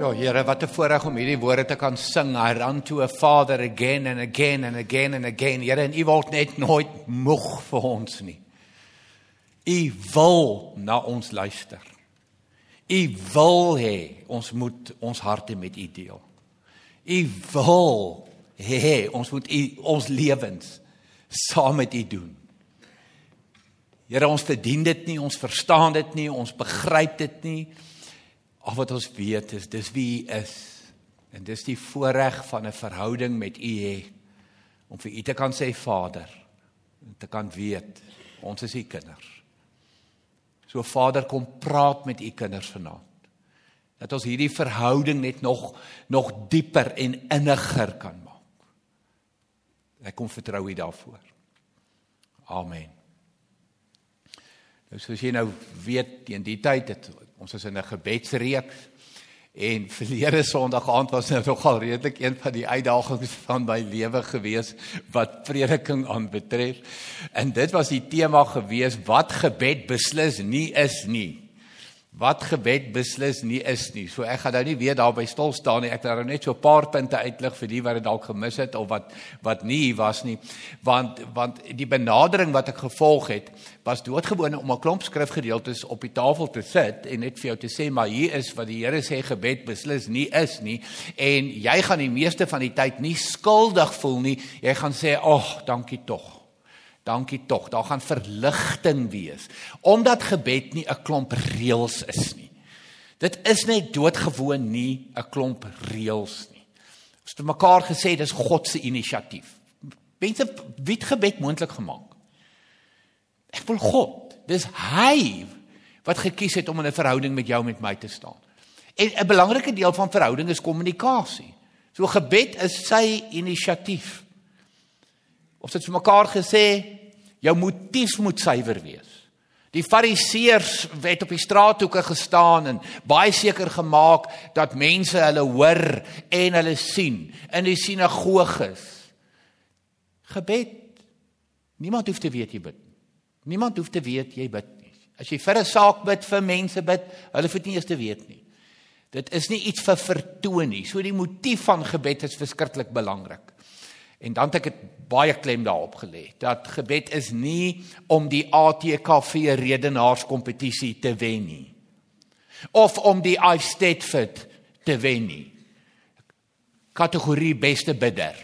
Ja, Here, wat 'n voorreg om hierdie woorde te kan sing. I run to a Father again and again and again and again. Here, en U word net nooit moeg vir ons nie. U wil na ons luister. U wil hê ons moet ons harte met U deel. U wil hê ons moet u, ons lewens saam met U doen. Here, ons verdien dit nie, ons verstaan dit nie, ons begryp dit nie. Al wat ons weet is dis wie U is. En dis die voorreg van 'n verhouding met U hê om vir U te kan sê Vader en te kan weet ons is U kinders. So Vader kom praat met U kinders vanaand. Dat ons hierdie verhouding net nog nog dieper en inniger kan maak. Ek kom vertrou U daarvoor. Amen. Nou soos jy nou weet, teen die tyd het ons is in 'n gebedsreeks en verlede Sondag aand was nou nogal redelik een van die uitdagings van my lewe gewees wat prediking aanbetref. En dit was die tema gewees wat gebed beslis nie is nie wat gebed beslis nie is nie. So ek gaan nou nie weer daarby stil staan nie. Ek het nou net so 'n paar punte uitlig vir die wat dit dalk gemis het of wat wat nie hier was nie. Want want die benadering wat ek gevolg het was doodgewoon om 'n klomp skrifgedeeltes op die tafel te sit en net vir jou te sê maar hier is wat die Here sê gebed beslis nie is nie en jy gaan die meeste van die tyd nie skuldig voel nie. Jy gaan sê, "Ag, oh, dankie tog." Dankie tog. Daar gaan verligting wees omdat gebed nie 'n klomp reëls is nie. Dit is net doodgewoon nie 'n klomp reëls nie. Ons het mekaar gesê dis God se inisiatief. Mense wie het gebed moontlik gemaak? Ek wil God. Dis hy wat gekies het om in 'n verhouding met jou met my te staan. En 'n belangrike deel van verhouding is kommunikasie. So gebed is sy inisiatief. Ons het vir mekaar gesê jou motief moet suiwer wees. Die fariseërs het op die straathoeke gestaan en baie seker gemaak dat mense hulle hoor en hulle sien in die sinagoges. Gebed. Niemand hoef te weet jy bid. Niemand hoef te weet jy bid nie. As jy vir 'n saak bid, vir mense bid, hulle hoef dit nie eens te weet nie. Dit is nie iets vir vertoon nie. So die motief van gebed is verskriklik belangrik. En dan het ek het baie klem daarop gelê dat gebed is nie om die ATKV redenaarskompetisie te wen nie of om die Eisteddford te wen nie. Kategorie beste bidder.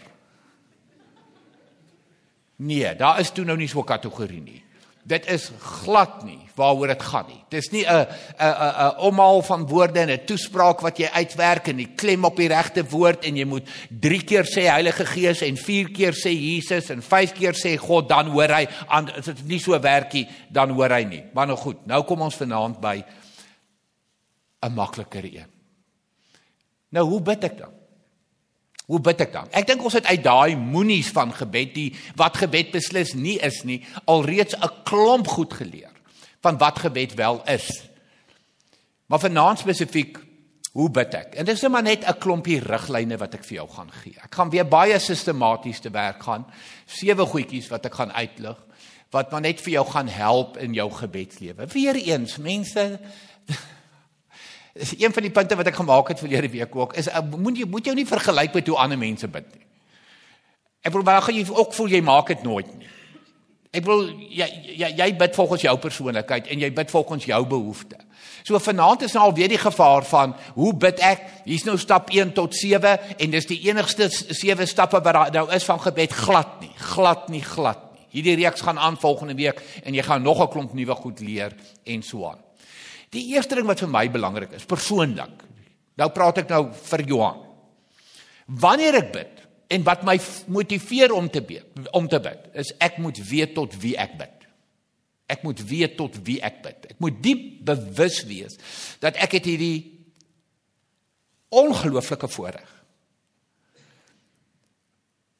Nee, daar is toe nou nie so 'n kategorie nie. Dit is glad nie waaroor dit gaan nie. Dis nie 'n 'n 'n 'n omhaal van woorde en 'n toespraak wat jy uitwerk en jy klem op die regte woord en jy moet 3 keer sê Heilige Gees en 4 keer sê Jesus en 5 keer sê God dan hoor hy aan as dit nie so werk nie dan hoor hy nie. Maar nou goed, nou kom ons vanaand by 'n makliker een. Nou hoe bid ek dan? Hoe bid ek dan? Ek dink ons het uit daai moenies van gebed die wat gebed beslis nie is nie, alreeds 'n klomp goed geleer van wat gebed wel is. Maar vanaand spesifiek, hoe bid ek? En dis net maar net 'n klompie riglyne wat ek vir jou gaan gee. Ek gaan weer baie sistematies te werk gaan. Sewe goedjies wat ek gaan uitlig wat maar net vir jou gaan help in jou gebedslewe. Weereens, mense is een van die punte wat ek gemaak het verlede week ook is moet jy moet jou nie vergelyk met hoe ander mense bid nie. Ek wil maar gaan jy ook voel jy maak dit nooit nie. Ek wil jy jy, jy bid volgens jou persoonlikheid en jy bid volgens jou behoeftes. So vanaand is nou al weer die gevaar van hoe bid ek? Hier's nou stap 1 tot 7 en dis die enigste 7 stappe wat daar nou is van gebed glad nie, glad nie, glad nie. Hierdie reeks gaan aan volgende week en jy gaan nog 'n klomp nuwe goed leer en so aan. Die eerste ding wat vir my belangrik is, persoonlik. Nou praat ek nou vir Johan. Wanneer ek bid en wat my motiveer om te bid, om te bid, is ek moet weet tot wie ek bid. Ek moet weet tot wie ek bid. Ek moet diep bewus wees dat ek het hierdie ongelooflike voorreg.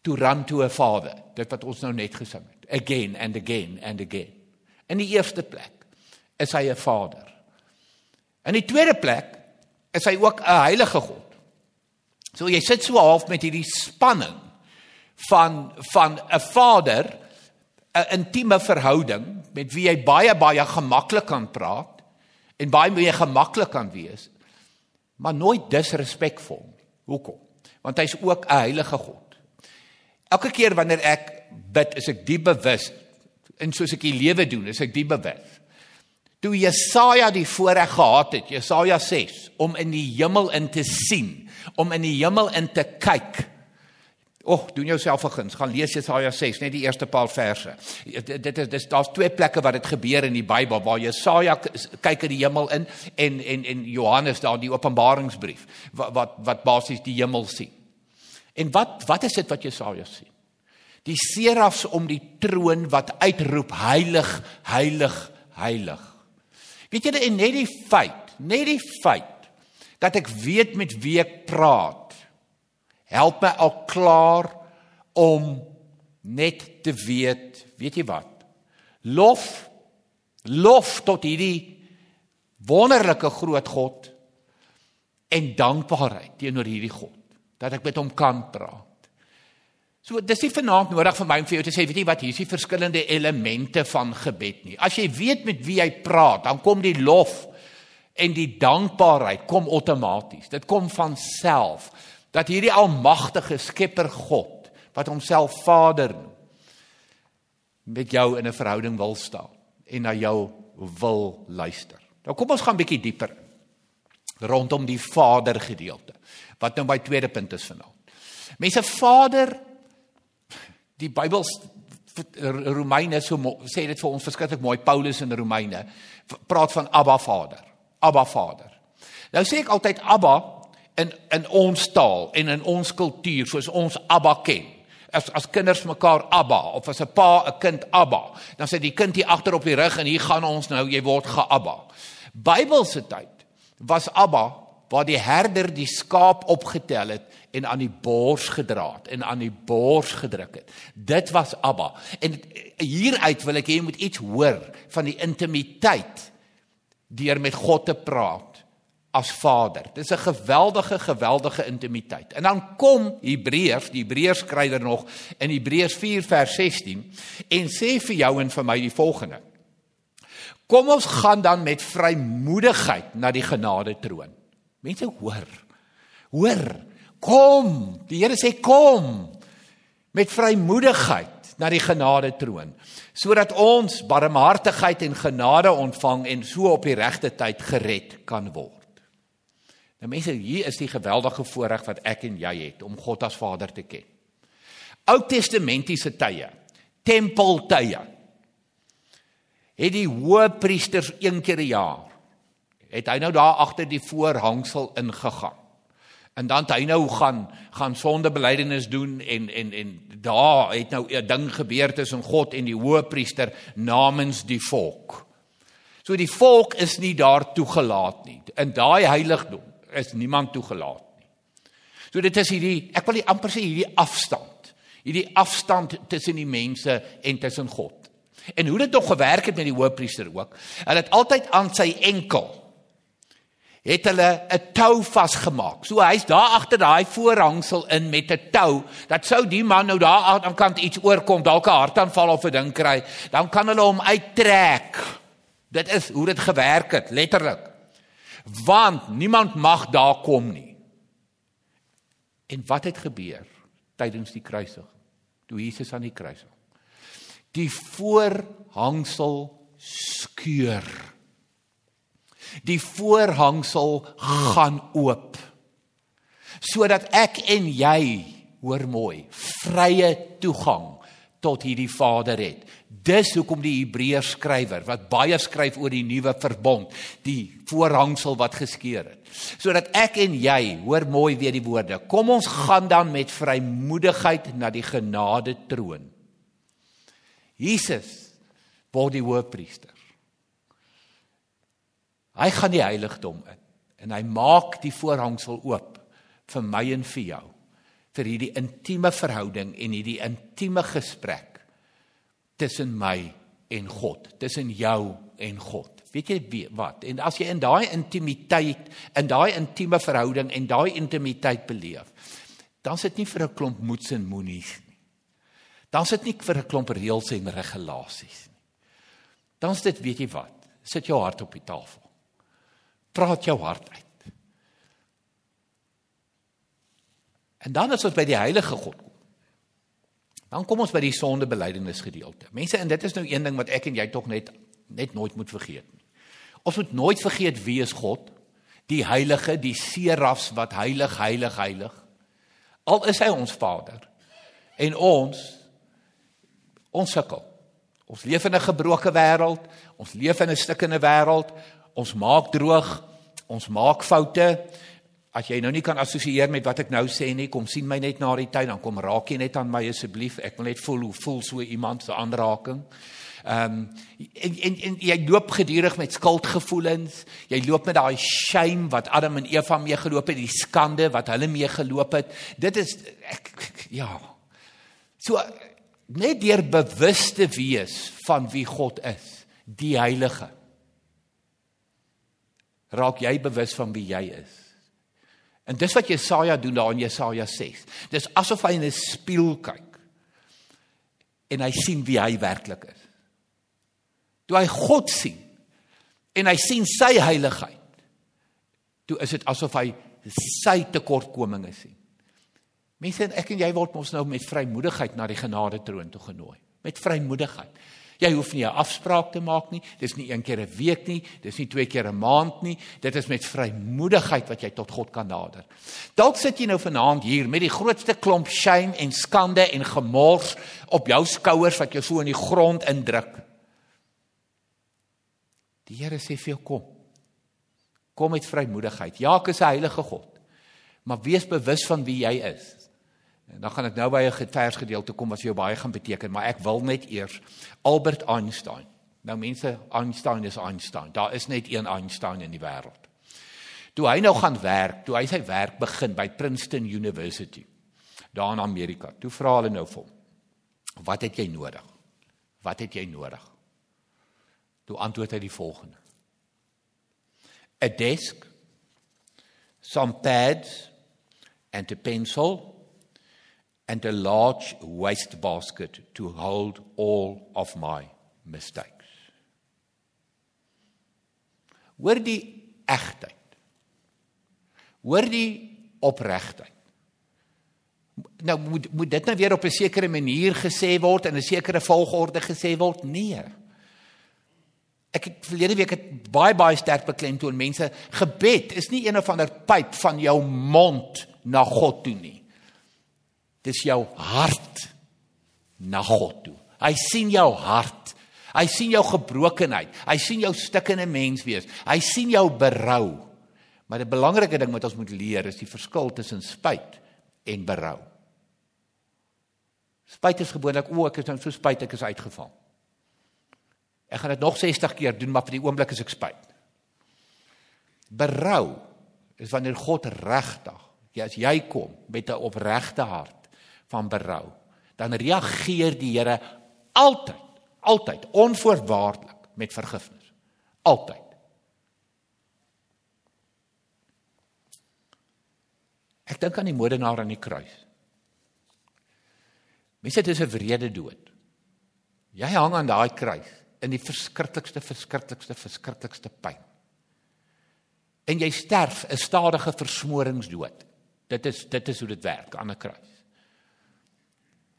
To run to a father, dit wat ons nou net gesing het. Again and again and again. In die eerste plek is hy 'n vader. In die tweede plek is hy ook 'n heilige God. So jy sit so half met hierdie spanning van van 'n vader 'n intieme verhouding met wie jy baie baie gemaklik kan praat en baie meer gemaklik kan wees maar nooit disrespekvol. Hoekom? Want hy's ook 'n heilige God. Elke keer wanneer ek bid, is ek diep bewus en soos ek die lewe doen, is ek diep bewus. Toe Jesaja die voorreg gehad het, Jesaja 6, om in die hemel in te sien, om in die hemel in te kyk, Och, doen jouself 'n guns. Gaan lees Jesaja 6, net die eerste paar verse. Dit is dis daar's twee plekke waar dit gebeur in die Bybel waar Jesaja kyk in die hemel in en en en Johannes daar die Openbaringsbrief wat wat, wat basies die hemel sien. En wat wat is dit wat Jesaja sien? Die serafs om die troon wat uitroep heilig, heilig, heilig. Weet julle en net die feit, net die feit dat ek weet met wie ek praat help my al klaar om net te weet, weet jy wat? Lof lof tot hierdie wonderlike groot God en dankbaarheid teenoor hierdie God dat ek met hom kan praat. So dis nie vanaand nodig vir my om vir jou te sê weet jy wat hier is die verskillende elemente van gebed nie. As jy weet met wie jy praat, dan kom die lof en die dankbaarheid kom outomaties. Dit kom van self dat hierdie almagtige Skepper God wat homself Vader noem met jou in 'n verhouding wil staan en na jou wil luister. Nou kom ons gaan bietjie dieper rondom die Vader gedeelte wat nou my tweede punt is vanaand. Mense Vader die Bybel Romeine so sê dit vir ons verskriklik mooi Paulus in Romeine praat van Abba Vader. Abba Vader. Nou sê ek altyd Abba in in ons taal en in ons kultuur soos ons Abba ken. As as kinders mekaar Abba of as 'n pa 'n kind Abba, dan sê die kind hier agter op die rug en hier gaan ons nou jy word geabba. Bybelse tyd was Abba waar die herder die skaap opgetel het en aan die bors gedra het en aan die bors gedruk het. Dit was Abba. En hieruit wil ek hê jy moet iets hoor van die intimiteit deur met God te praat as Vader. Dis 'n geweldige geweldige intimiteit. En dan kom Hebreërs, die Hebreërs skrywer nog in Hebreërs 4 vers 16 en sê vir jou en vir my die volgende. Kom ons gaan dan met vrymoedigheid na die genade troon. Mense hoor. Hoor. Kom. Die Here sê kom met vrymoedigheid na die genade troon sodat ons barmhartigheid en genade ontvang en so op die regte tyd gered kan word. Nou mense, hier is die geweldige voorreg wat ek en jy het om God as Vader te ken. Ou Testamentiese tye, tempeltye. Het die hoëpriesters een keer 'n jaar het hy nou daar agter die voorhangsel ingegaan. En dan het hy nou gaan gaan sondebelydenis doen en en en daar het nou 'n ding gebeur tussen God en die hoëpriester namens die volk. So die volk is nie daar toegelaat nie in daai heiligdom is niemand toegelaat nie. So dit is hierdie ek wil amper sê hierdie afstand. Hierdie afstand tussen die mense en tussen God. En hoe dit nog gewerk het met die hoofpriester ook. Hulle het altyd aan sy enkel het hulle 'n tou vasgemaak. So hy's daar agter daai voorhangsel in met 'n tou. Dat sou die man nou daar aan die kant iets oorkom, dalk 'n hartaanval of 'n ding kry, dan kan hulle hom uittrek. Dit is hoe dit gewerk het, letterlik want niemand mag daar kom nie. En wat het gebeur tydens die kruisiging? Toe Jesus aan die kruis hang. Die voorhangsel skeur. Die voorhangsel gaan oop. Sodat ek en jy, hoor mooi, vrye toegang tot hierdie Vader het. Dis hoekom die Hebreërs skrywer wat baie skryf oor die nuwe verbond, die voorhangsel wat geskeur het. Sodat ek en jy, hoor mooi weer die woorde, kom ons gaan dan met vrymoedigheid na die genade troon. Jesus word die hoëpriester. Hy gaan die heiligdom in en hy maak die voorhangsel oop vir my en vir jou vir hierdie intieme verhouding en hierdie intieme gesprek tussen my en God, tussen jou en God. Weet jy wat? En as jy in daai intimiteit, in daai intieme verhouding en daai intimiteit beleef, dan sit nie vir 'n klomp moets en moenies nie. Dan sit nie vir 'n klomp reëls en regulasies nie. Dan sit weet jy wat? Sit jou hart op die tafel. Praat jou hart uit. En dan as ons by die heilige God kom. Dan kom ons by die sondebelydenis gedeelte. Mense, en dit is nou een ding wat ek en jy tog net net nooit moet vergeet nie. Ons moet nooit vergeet wie is God? Die heilige, die serafs wat heilig, heilig, heilig. Al is hy ons Vader. En ons ons sukkel. Ons leef in 'n gebroke wêreld, ons leef in 'n stikkende wêreld. Ons maak droog, ons maak foute. As jy nou nie kan assosieer met wat ek nou sê nie, kom sien my net na die tyd dan kom raak jy net aan my asseblief. Ek wil net voel hoe voel so iemand se aanraking. Ehm um, en, en en jy loop gedurig met skuldgevoelens. Jy loop met daai shame wat Adam en Eva mee geloop het, die skande wat hulle mee geloop het. Dit is ek, ja. So net deur bewus te wees van wie God is, die heilige. Raak jy bewus van wie jy is? En dis wat Jesaja doen daar in Jesaja 6. Dis asof hy in 'n spieël kyk en hy sien wie hy werklik is. Toe hy God sien en hy sien sy heiligheid, toe is dit asof hy sy tekortkominge sien. Mense, ek en jy word ons nou met vrymoedigheid na die genade troon toe genooi. Met vrymoedigheid. Jy hoef nie 'n afspraak te maak nie. Dis nie een keer 'n week nie, dis nie twee keer 'n maand nie. Dit is met vrymoedigheid wat jy tot God kan nader. Dalk sit jy nou vanaand hier met die grootste klomp shame en skande en gemors op jou skouers wat jou so in die grond indruk. Die Here sê vir jou kom. Kom met vrymoedigheid. Ja, ek is 'n heilige God. Maar wees bewus van wie jy is. En dan gaan ek nou by 'n versgedeelte kom wat vir jou baie gaan beteken, maar ek wil net eers Albert Einstein. Nou mense, Einstein is Einstein. Daar is net een Einstein in die wêreld. Toe hy nou gaan werk, toe hy sy werk begin by Princeton University daar in Amerika. Toe vra hulle nou vir hom: "Wat het jy nodig? Wat het jy nodig?" Toe antwoord hy die volgende: "A desk, some pads and a pencil." And a large waste basket to hold all of my mistakes. Hoor die egtheid. Hoor die opregtheid. Nou moet moet dit nou weer op 'n sekere manier gesê word en 'n sekere volgorde gesê word? Nee. Ek het verlede week het baie baie sterk beklemtoon mense gebed is nie een of ander pyp van jou mond na God toe nie. Dis jou hart na God toe. Hy sien jou hart. Hy sien jou gebrokenheid. Hy sien jou stikkende mens wees. Hy sien jou berou. Maar 'n belangrike ding wat ons moet leer is die verskil tussen spyt en berou. Spyt is gewoonlik o, ek is nou so spyt ek is uitgeval. Ek gaan dit nog 60 keer doen, maar vir die oomblik is ek spyt. Berou is wanneer God regtig, ja, as jy kom met 'n opregte hart van berou, dan reageer die Here altyd, altyd onvoorwaardelik met vergifnis. Altyd. Ek dink aan die moordenaar aan die kruis. Mense, dit is 'n wrede dood. Jy hang aan daai kruis in die verskriklikste verskriklikste verskriklikste pyn. En jy sterf 'n stadige versmoringsdood. Dit is dit is hoe dit werk aan 'n kruis.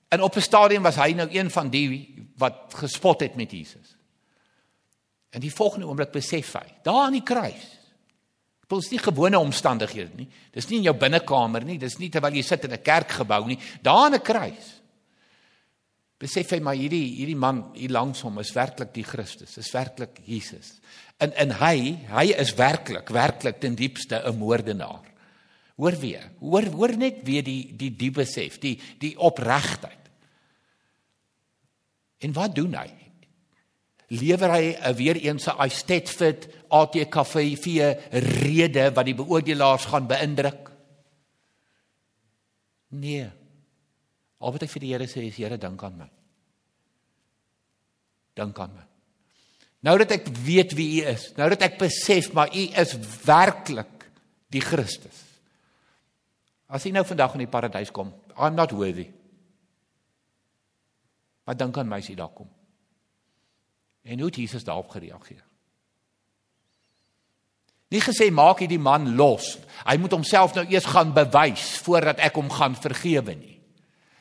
En op 'n stadium was hy nou een van die wat gespot het met Jesus. En die volgende oomblik besef hy, daar aan die kruis. Dit is nie gewone omstandighede nie. Dis nie in jou binnekamer nie, dis nie terwyl jy sit in 'n kerkgebou nie, daar aan 'n kruis. Besef hy maar hierdie hierdie man hier langs hom is werklik die Christus, is werklik Jesus. En en hy, hy is werklik, werklik ten diepste 'n moordenaar. Hoor weer. Hoor hoor net weer die die die besef, die die opregtheid. En wat doen hy? Lewer hy 'n weer eens 'n Eisteddfit ATKV vir rede wat die beoordelaars gaan beïndruk? Nee. Al wat ek vir die Here sê is Here, dink aan my. Dink aan my. Nou dat ek weet wie U is, nou dat ek besef maar U is werklik die Christus. As U nou vandag in die paradys kom, I'm not worthy. Maar dink aan my as jy daar kom. En hoe het Jesus daarop gereageer? Nie gesê maak hierdie man los. Hy moet homself nou eers gaan bewys voordat ek hom gaan vergewe nie.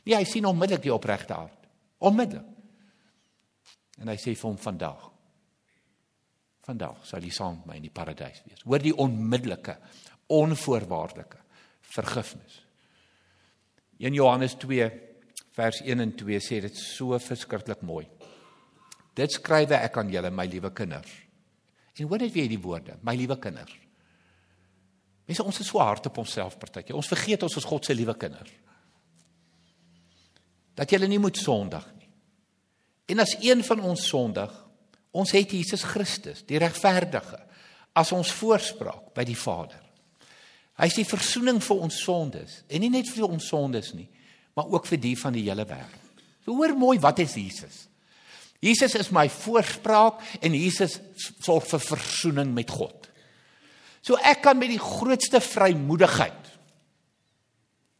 Nee, hy sien onmiddellik die opregte hart. Onmiddellik. En hy sê vir hom vandag. Vandag sal jy saam met my in die paradys wees. Hoor die onmiddellike, onvoorwaardelike vergifnis. 1 Johannes 2 vers 1 en 2 sê dit so verskriklik mooi. Dit skrywe ek aan julle my liewe kinders. En hoor net weer die woorde, my liewe kinders. Mense ons is so hard op onsself partykeer. Ons vergeet ons is God se liewe kinders. Dat jy nie moet sondig nie. En as een van ons sondig, ons het Jesus Christus, die regverdige, as ons voorspraak by die Vader. Hy is die verzoening vir ons sondes en nie net vir ons sondes nie, maar ook vir die van die hele wêreld. So hoor mooi wat is Jesus? Jesus is my voorspraak en Jesus sorg vir verzoening met God. So ek kan met die grootste vrymoedigheid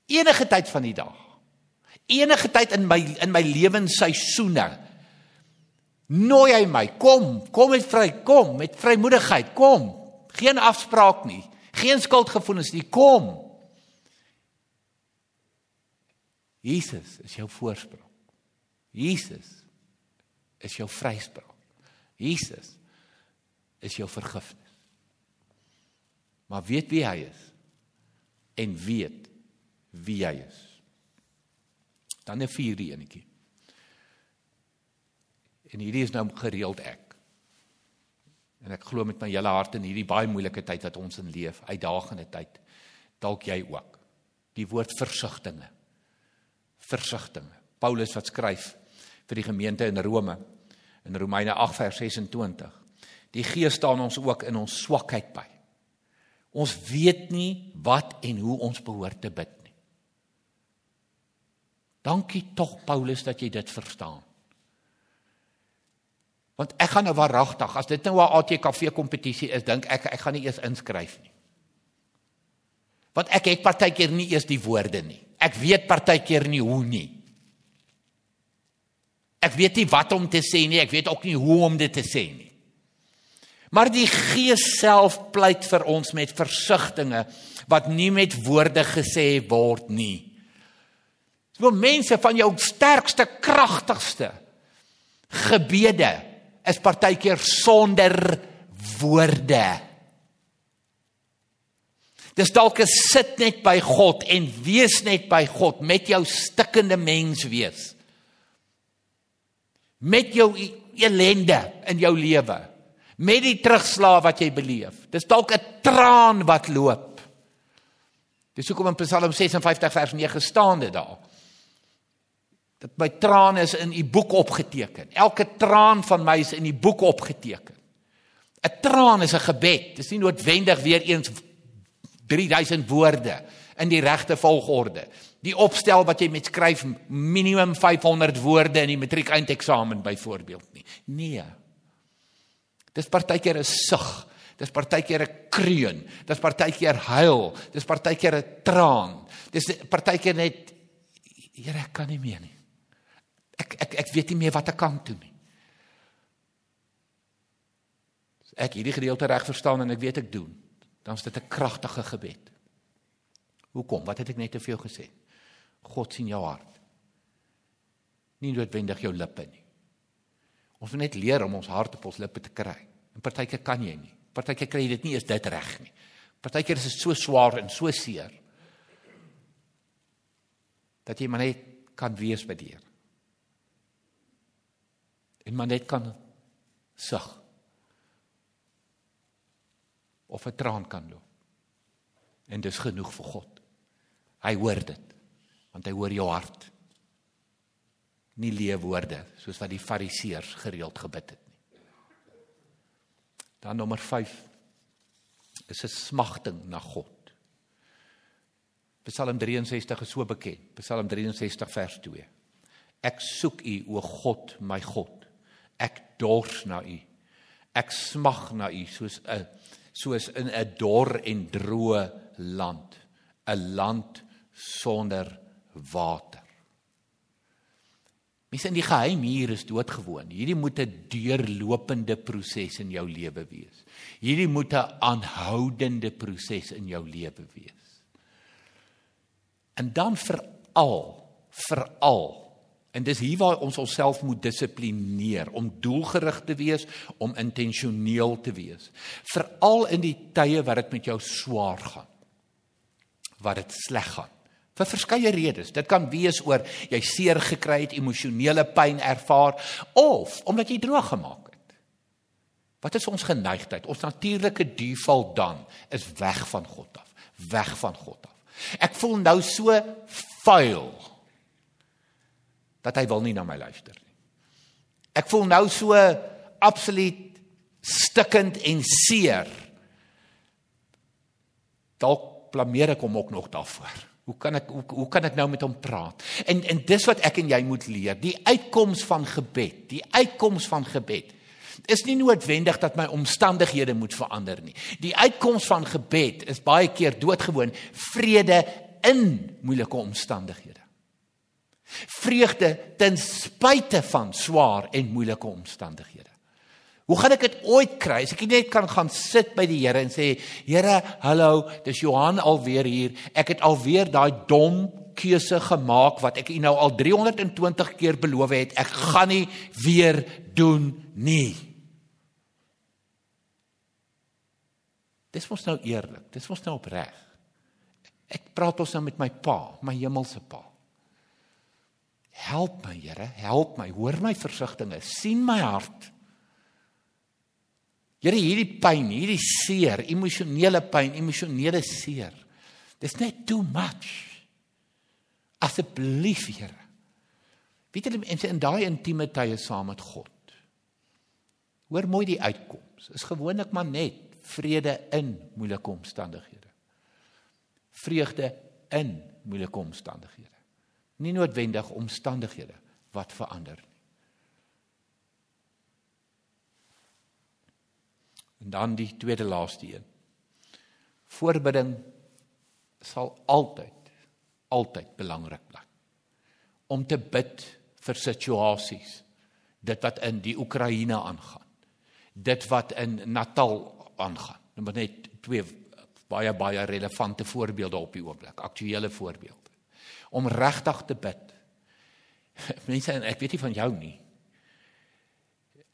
enige tyd van die dag enige tyd in my in my lewensseisoene nooi hy my kom kom met vry kom met vrymoedigheid kom geen afspraak nie Geen skuldgevoelens nie. Kom. Jesus is jou voorspraak. Jesus is jou vryspraak. Jesus is jou vergifnis. Maar weet wie hy is en weet wie hy is. Dan 'n vierde enetjie. En hierdie is nou gereeld ek. En ek glo met my hele hart in hierdie baie moeilike tyd wat ons in leef, uitdagende tyd, dalk jy ook. Die woord versigtinge. Versigtinge. Paulus wat skryf vir die gemeente in Rome in Romeine 8 vers 26. Die Gees staan ons ook in ons swakheid by. Ons weet nie wat en hoe ons behoort te bid nie. Dankie tog Paulus dat jy dit verstaan. Want ek gaan nou waaragtig, as dit nou 'n ATKV kompetisie is, dink ek ek gaan nie eers inskryf nie. Want ek het partykeer nie eers die woorde nie. Ek weet partykeer nie hoe nie. Ek weet nie wat om te sê nie, ek weet ook nie hoe om dit te sê nie. Maar die Gees self pleit vir ons met versigtings wat nie met woorde gesê word nie. So mense van jou sterkste, kragtigste gebede is partykeer sonder woorde. Dis dalk 'n sit net by God en wees net by God met jou stikkende mens wees. Met jou elende in jou lewe. Met die terugslag wat jy beleef. Dis dalk 'n traan wat loop. Dis hoekom in Psalm 56 vers 9 staan dit daar dat my trane is in u boek opgeteken. Elke traan van my is in die boek opgeteken. 'n Traan is 'n gebed. Dis nie noodwendig weer eens 3000 woorde in die regte volgorde. Die opstel wat jy met skryf minimum 500 woorde in die matriek eindeksamen byvoorbeeld nie. Nee. Dis partykeer 'n sug. Dis partykeer 'n kreun. Dis partykeer huil. Dis partykeer 'n traan. Dis partykeer net Here, ek kan nie meer nie. Ek ek ek weet nie meer wat ek kan doen nie. Ek hierdie gedeelte reg verstaan en ek weet ek doen, dan is dit 'n kragtige gebed. Hoekom? Wat het ek net te veel gesê? God sien jou hart. Nie noodwendig jou lippe nie. Ons moet net leer om ons hart op ons lippe te kry. En partykeer kan jy nie. Partykeer kry jy dit nie eens dit reg nie. Partykeer is dit so swaar en so seer dat jy maar net kan wees by die Here en maar net kan sug of 'n traan kan loop. En dis genoeg vir God. Hy hoor dit want hy hoor jou hart. Nie leë woorde soos wat die fariseërs gereeld gebid het nie. Dan nommer 5 is 'n smagting na God. Psalm 63 is so bekend. Psalm 63 vers 2. Ek soek U o God, my God. Ek dors na U. Ek smag na U soos 'n soos in 'n dor en droë land, 'n land sonder water. Mense in die geheim hier is doodgewoon. Hierdie moet 'n deurlopende proses in jou lewe wees. Hierdie moet 'n aanhoudende proses in jou lewe wees. En dan veral, veral en dis hier waar ons onsself moet dissiplineer om doelgerig te wees, om intentioneel te wees. Veral in die tye wat dit met jou swaar gaan. Wat dit sleg gaan vir verskeie redes. Dit kan wees oor jy seer gekry het, emosionele pyn ervaar of omdat jy droog gemaak het. Wat is ons geneigtheid? Ons natuurlike default dan is weg van God af, weg van God af. Ek voel nou so vuil dat hy wil nie na my luister nie. Ek voel nou so absoluut stikkend en seer. Dalk blameer ek hom ook nog daarvoor. Hoe kan ek hoe, hoe kan ek nou met hom praat? En en dis wat ek en jy moet leer. Die uitkoms van gebed, die uitkoms van gebed is nie noodwendig dat my omstandighede moet verander nie. Die uitkoms van gebed is baie keer doodgewoon vrede in moeilike omstandighede. Vreugde ten spyte van swaar en moeilike omstandighede. Hoe gaan ek dit ooit kry as ek net kan gaan sit by die Here en sê Here, hallo, dis Johan alweer hier. Ek het alweer daai dom keuse gemaak wat ek u nou al 320 keer beloof het. Ek gaan nie weer doen nie. Dis mos nou eerlik. Dis mos nou opreg. Ek praat ons nou met my pa, my hemelse pa. Help my, Here, help my. Hoor my versigtinge. sien my hart. Here hierdie pyn, hierdie seer, emosionele pyn, emosionele seer. Dis net too much. Asseblief, Here. Weet jy mense in daai intieme tye saam met God. Hoor mooi die uitkoms. Is gewoonlik maar net vrede in moeilike omstandighede. Vreugde in moeilike omstandighede. Nie noodwendig omstandighede wat verander nie. En dan die tweede laaste een. Voorbidding sal altyd altyd belangrik bly. Om te bid vir situasies dit wat in die Oekraïne aangaan. Dit wat in Natal aangaan. Nou maar net twee baie baie relevante voorbeelde op die oomblik, aktuelle voorbeelde. Om regtig te bid. Mense, ek weet nie van jou nie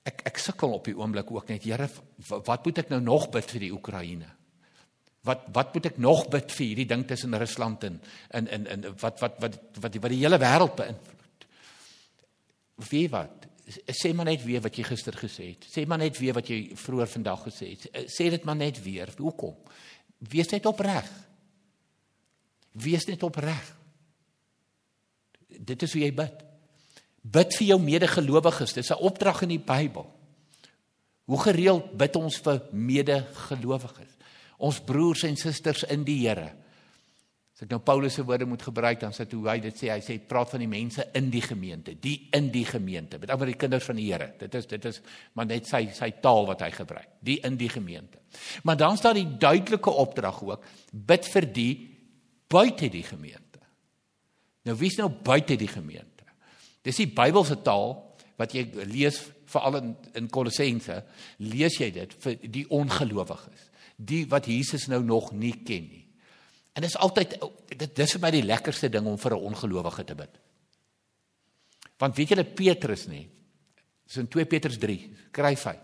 ek ek sukkel op die oomblik ook net Here wat moet ek nou nog bid vir die Oekraïne? Wat wat moet ek nog bid vir hierdie ding tussen Rusland en in in in wat wat wat wat wat die hele wêreld beïnvloed? Wie wat? Sê maar net weer wat jy gister gesê het. Sê maar net weer wat jy vroeër vandag gesê het. Sê dit maar net weer. Hoekom? Wees net opreg. Wees net opreg. Dit is hoe jy bid. Bid vir jou medegelowiges. Dis 'n opdrag in die Bybel. Hoe gereeld bid ons vir medegelowiges? Ons broers en susters in die Here. As ek nou Paulus se woorde moet gebruik, dan sê hoe hy dit sê, hy sê praat van die mense in die gemeente, die in die gemeente, met ander die kinders van die Here. Dit is dit is maar net sy sy taal wat hy gebruik, die in die gemeente. Maar dan staan die duidelike opdrag ook, bid vir die buite die gemeente. Nou wie's nou buite die gemeente? Dis die Bybelse taal wat jy lees veral in in Kolossense, lees jy dit vir die ongelowiges, die wat Jesus nou nog nie ken nie. En dit is altyd dit dis vir my die lekkerste ding om vir 'n ongelowige te bid. Want weet julle Petrus nie? Dis in 2 Petrus 3, skryf hy.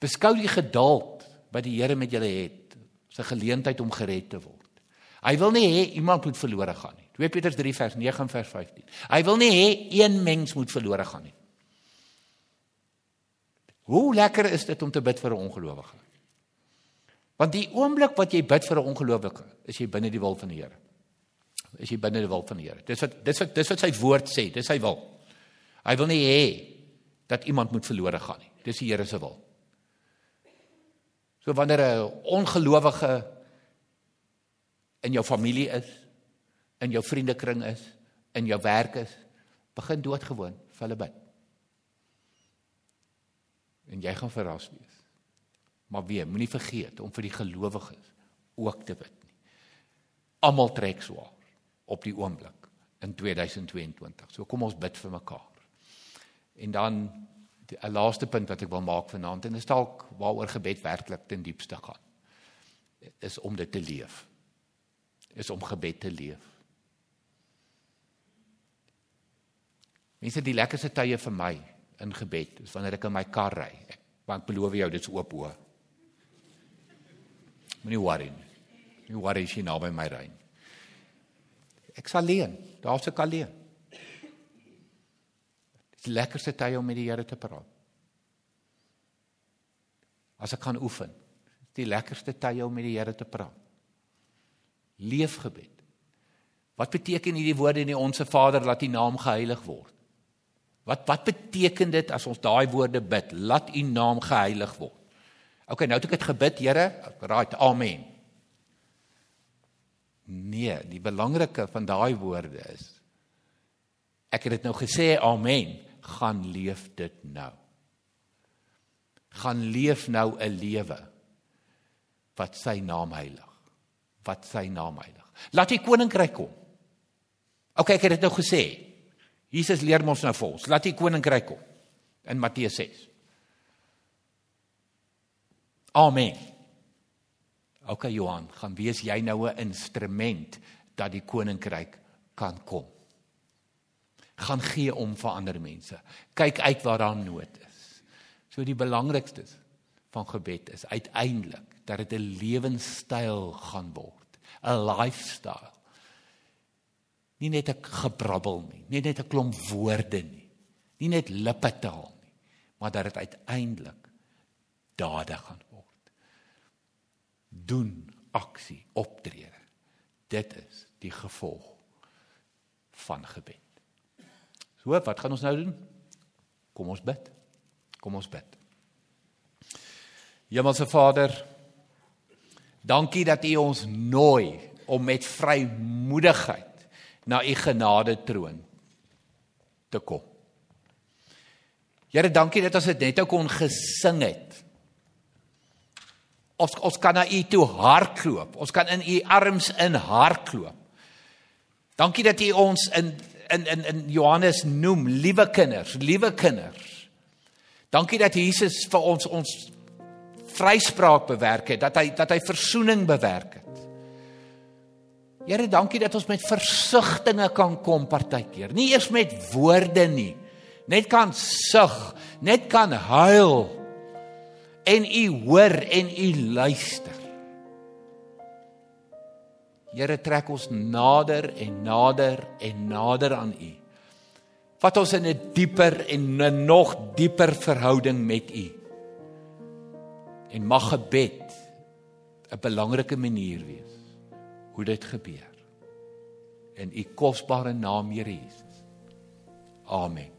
Beskou die geduld wat die Here met julle het, se geleentheid om gered te word. Hy wil nie hê iemand moet verlore gaan nie. 2 Petrus 3 vers 9 en vers 15. Hy wil nie hê een mens moet verlore gaan nie. Hoe lekker is dit om te bid vir 'n ongelowige? Want die oomblik wat jy bid vir 'n ongelowige, is jy binne die wil van die Here. Is jy binne die wil van die Here. Dis wat dis wat dis wat sy woord sê, dis sy wil. Hy wil nie hê dat iemand moet verlore gaan nie. Dis die Here se wil. So wanneer 'n ongelowige in jou familie is, in jou vriendekring is, in jou werk is, begin doodgewoon vir hulle bid. En jy gaan verras wees. Maar weer, moenie vergeet om vir die gelowiges ook te bid nie. Almal trek swaar op die oomblik in 2022. So kom ons bid vir mekaar. En dan 'n laaste punt wat ek wil maak vanaand en dit is dalk waaroor gebed werklik ten diepste gaan. Is om dit te leef. Is om gebed te leef. Mense die lekkerste tye vir my in gebed is wanneer ek in my kar ry. Want beloof jou dit's oop hoë. Moenie worry nie. Nie worry as jy naby my ry nie. Ek sal leen. Daar's ek alleen. Dit is lekkerste tye om met die Here te praat. As ek kan oefen. Die lekkerste tye om met die Here te praat. Leefgebed. Wat beteken hierdie woorde in die Onse Vader laat U naam geheilig word? Wat wat beteken dit as ons daai woorde bid? Laat U naam geheilig word. OK, nou het ek dit gebid, Here. Right, amen. Nee, die belangrike van daai woorde is ek het dit nou gesê, amen, gaan leef dit nou. Gaan leef nou 'n lewe wat sy naam heilig. Wat sy naam heilig. Laat die koninkryk kom. OK, ek het dit nou gesê. Jesus leer ons nou vir ons, laat die koninkryk kom in Matteus 6. Amen. OK Johan, gaan wees jy nou 'n instrument dat die koninkryk kan kom. Gaan gee om vir ander mense. Kyk uit waar daar nood is. So die belangrikste van gebed is uiteindelik dat dit 'n lewenstyl gaan word, 'n lifestyle. Nie net 'n gebrabbel nie, nie net 'n klomp woorde nie, nie net lippetaal nie, maar dat dit uiteindelik dade gaan doen aksie optrede. Dit is die gevolg van gebed. So, wat gaan ons nou doen? Kom ons bid. Kom ons bid. Hemelse Vader, dankie dat U ons nooi om met vrymoedigheid na U genade troon te kom. Here, dankie dat ons dit net ook kon gesing het Ons ons kan na u toe hardloop. Ons kan in u arms in hardloop. Dankie dat u ons in in in in Johannes noem, liewe kinders, liewe kinders. Dankie dat Jesus vir ons ons vryspraak bewerk het, dat hy dat hy verzoening bewerk het. Here, dankie dat ons met versigtings kan kom partykeer. Nie eers met woorde nie. Net kan sug, net kan huil en u hoor en u luister. Here trek ons nader en nader en nader aan u. Vat ons in 'n dieper en 'n nog dieper verhouding met u. En mag gebed 'n belangrike manier wees hoe dit gebeur. In u kosbare naam, Here Jesus. Amen.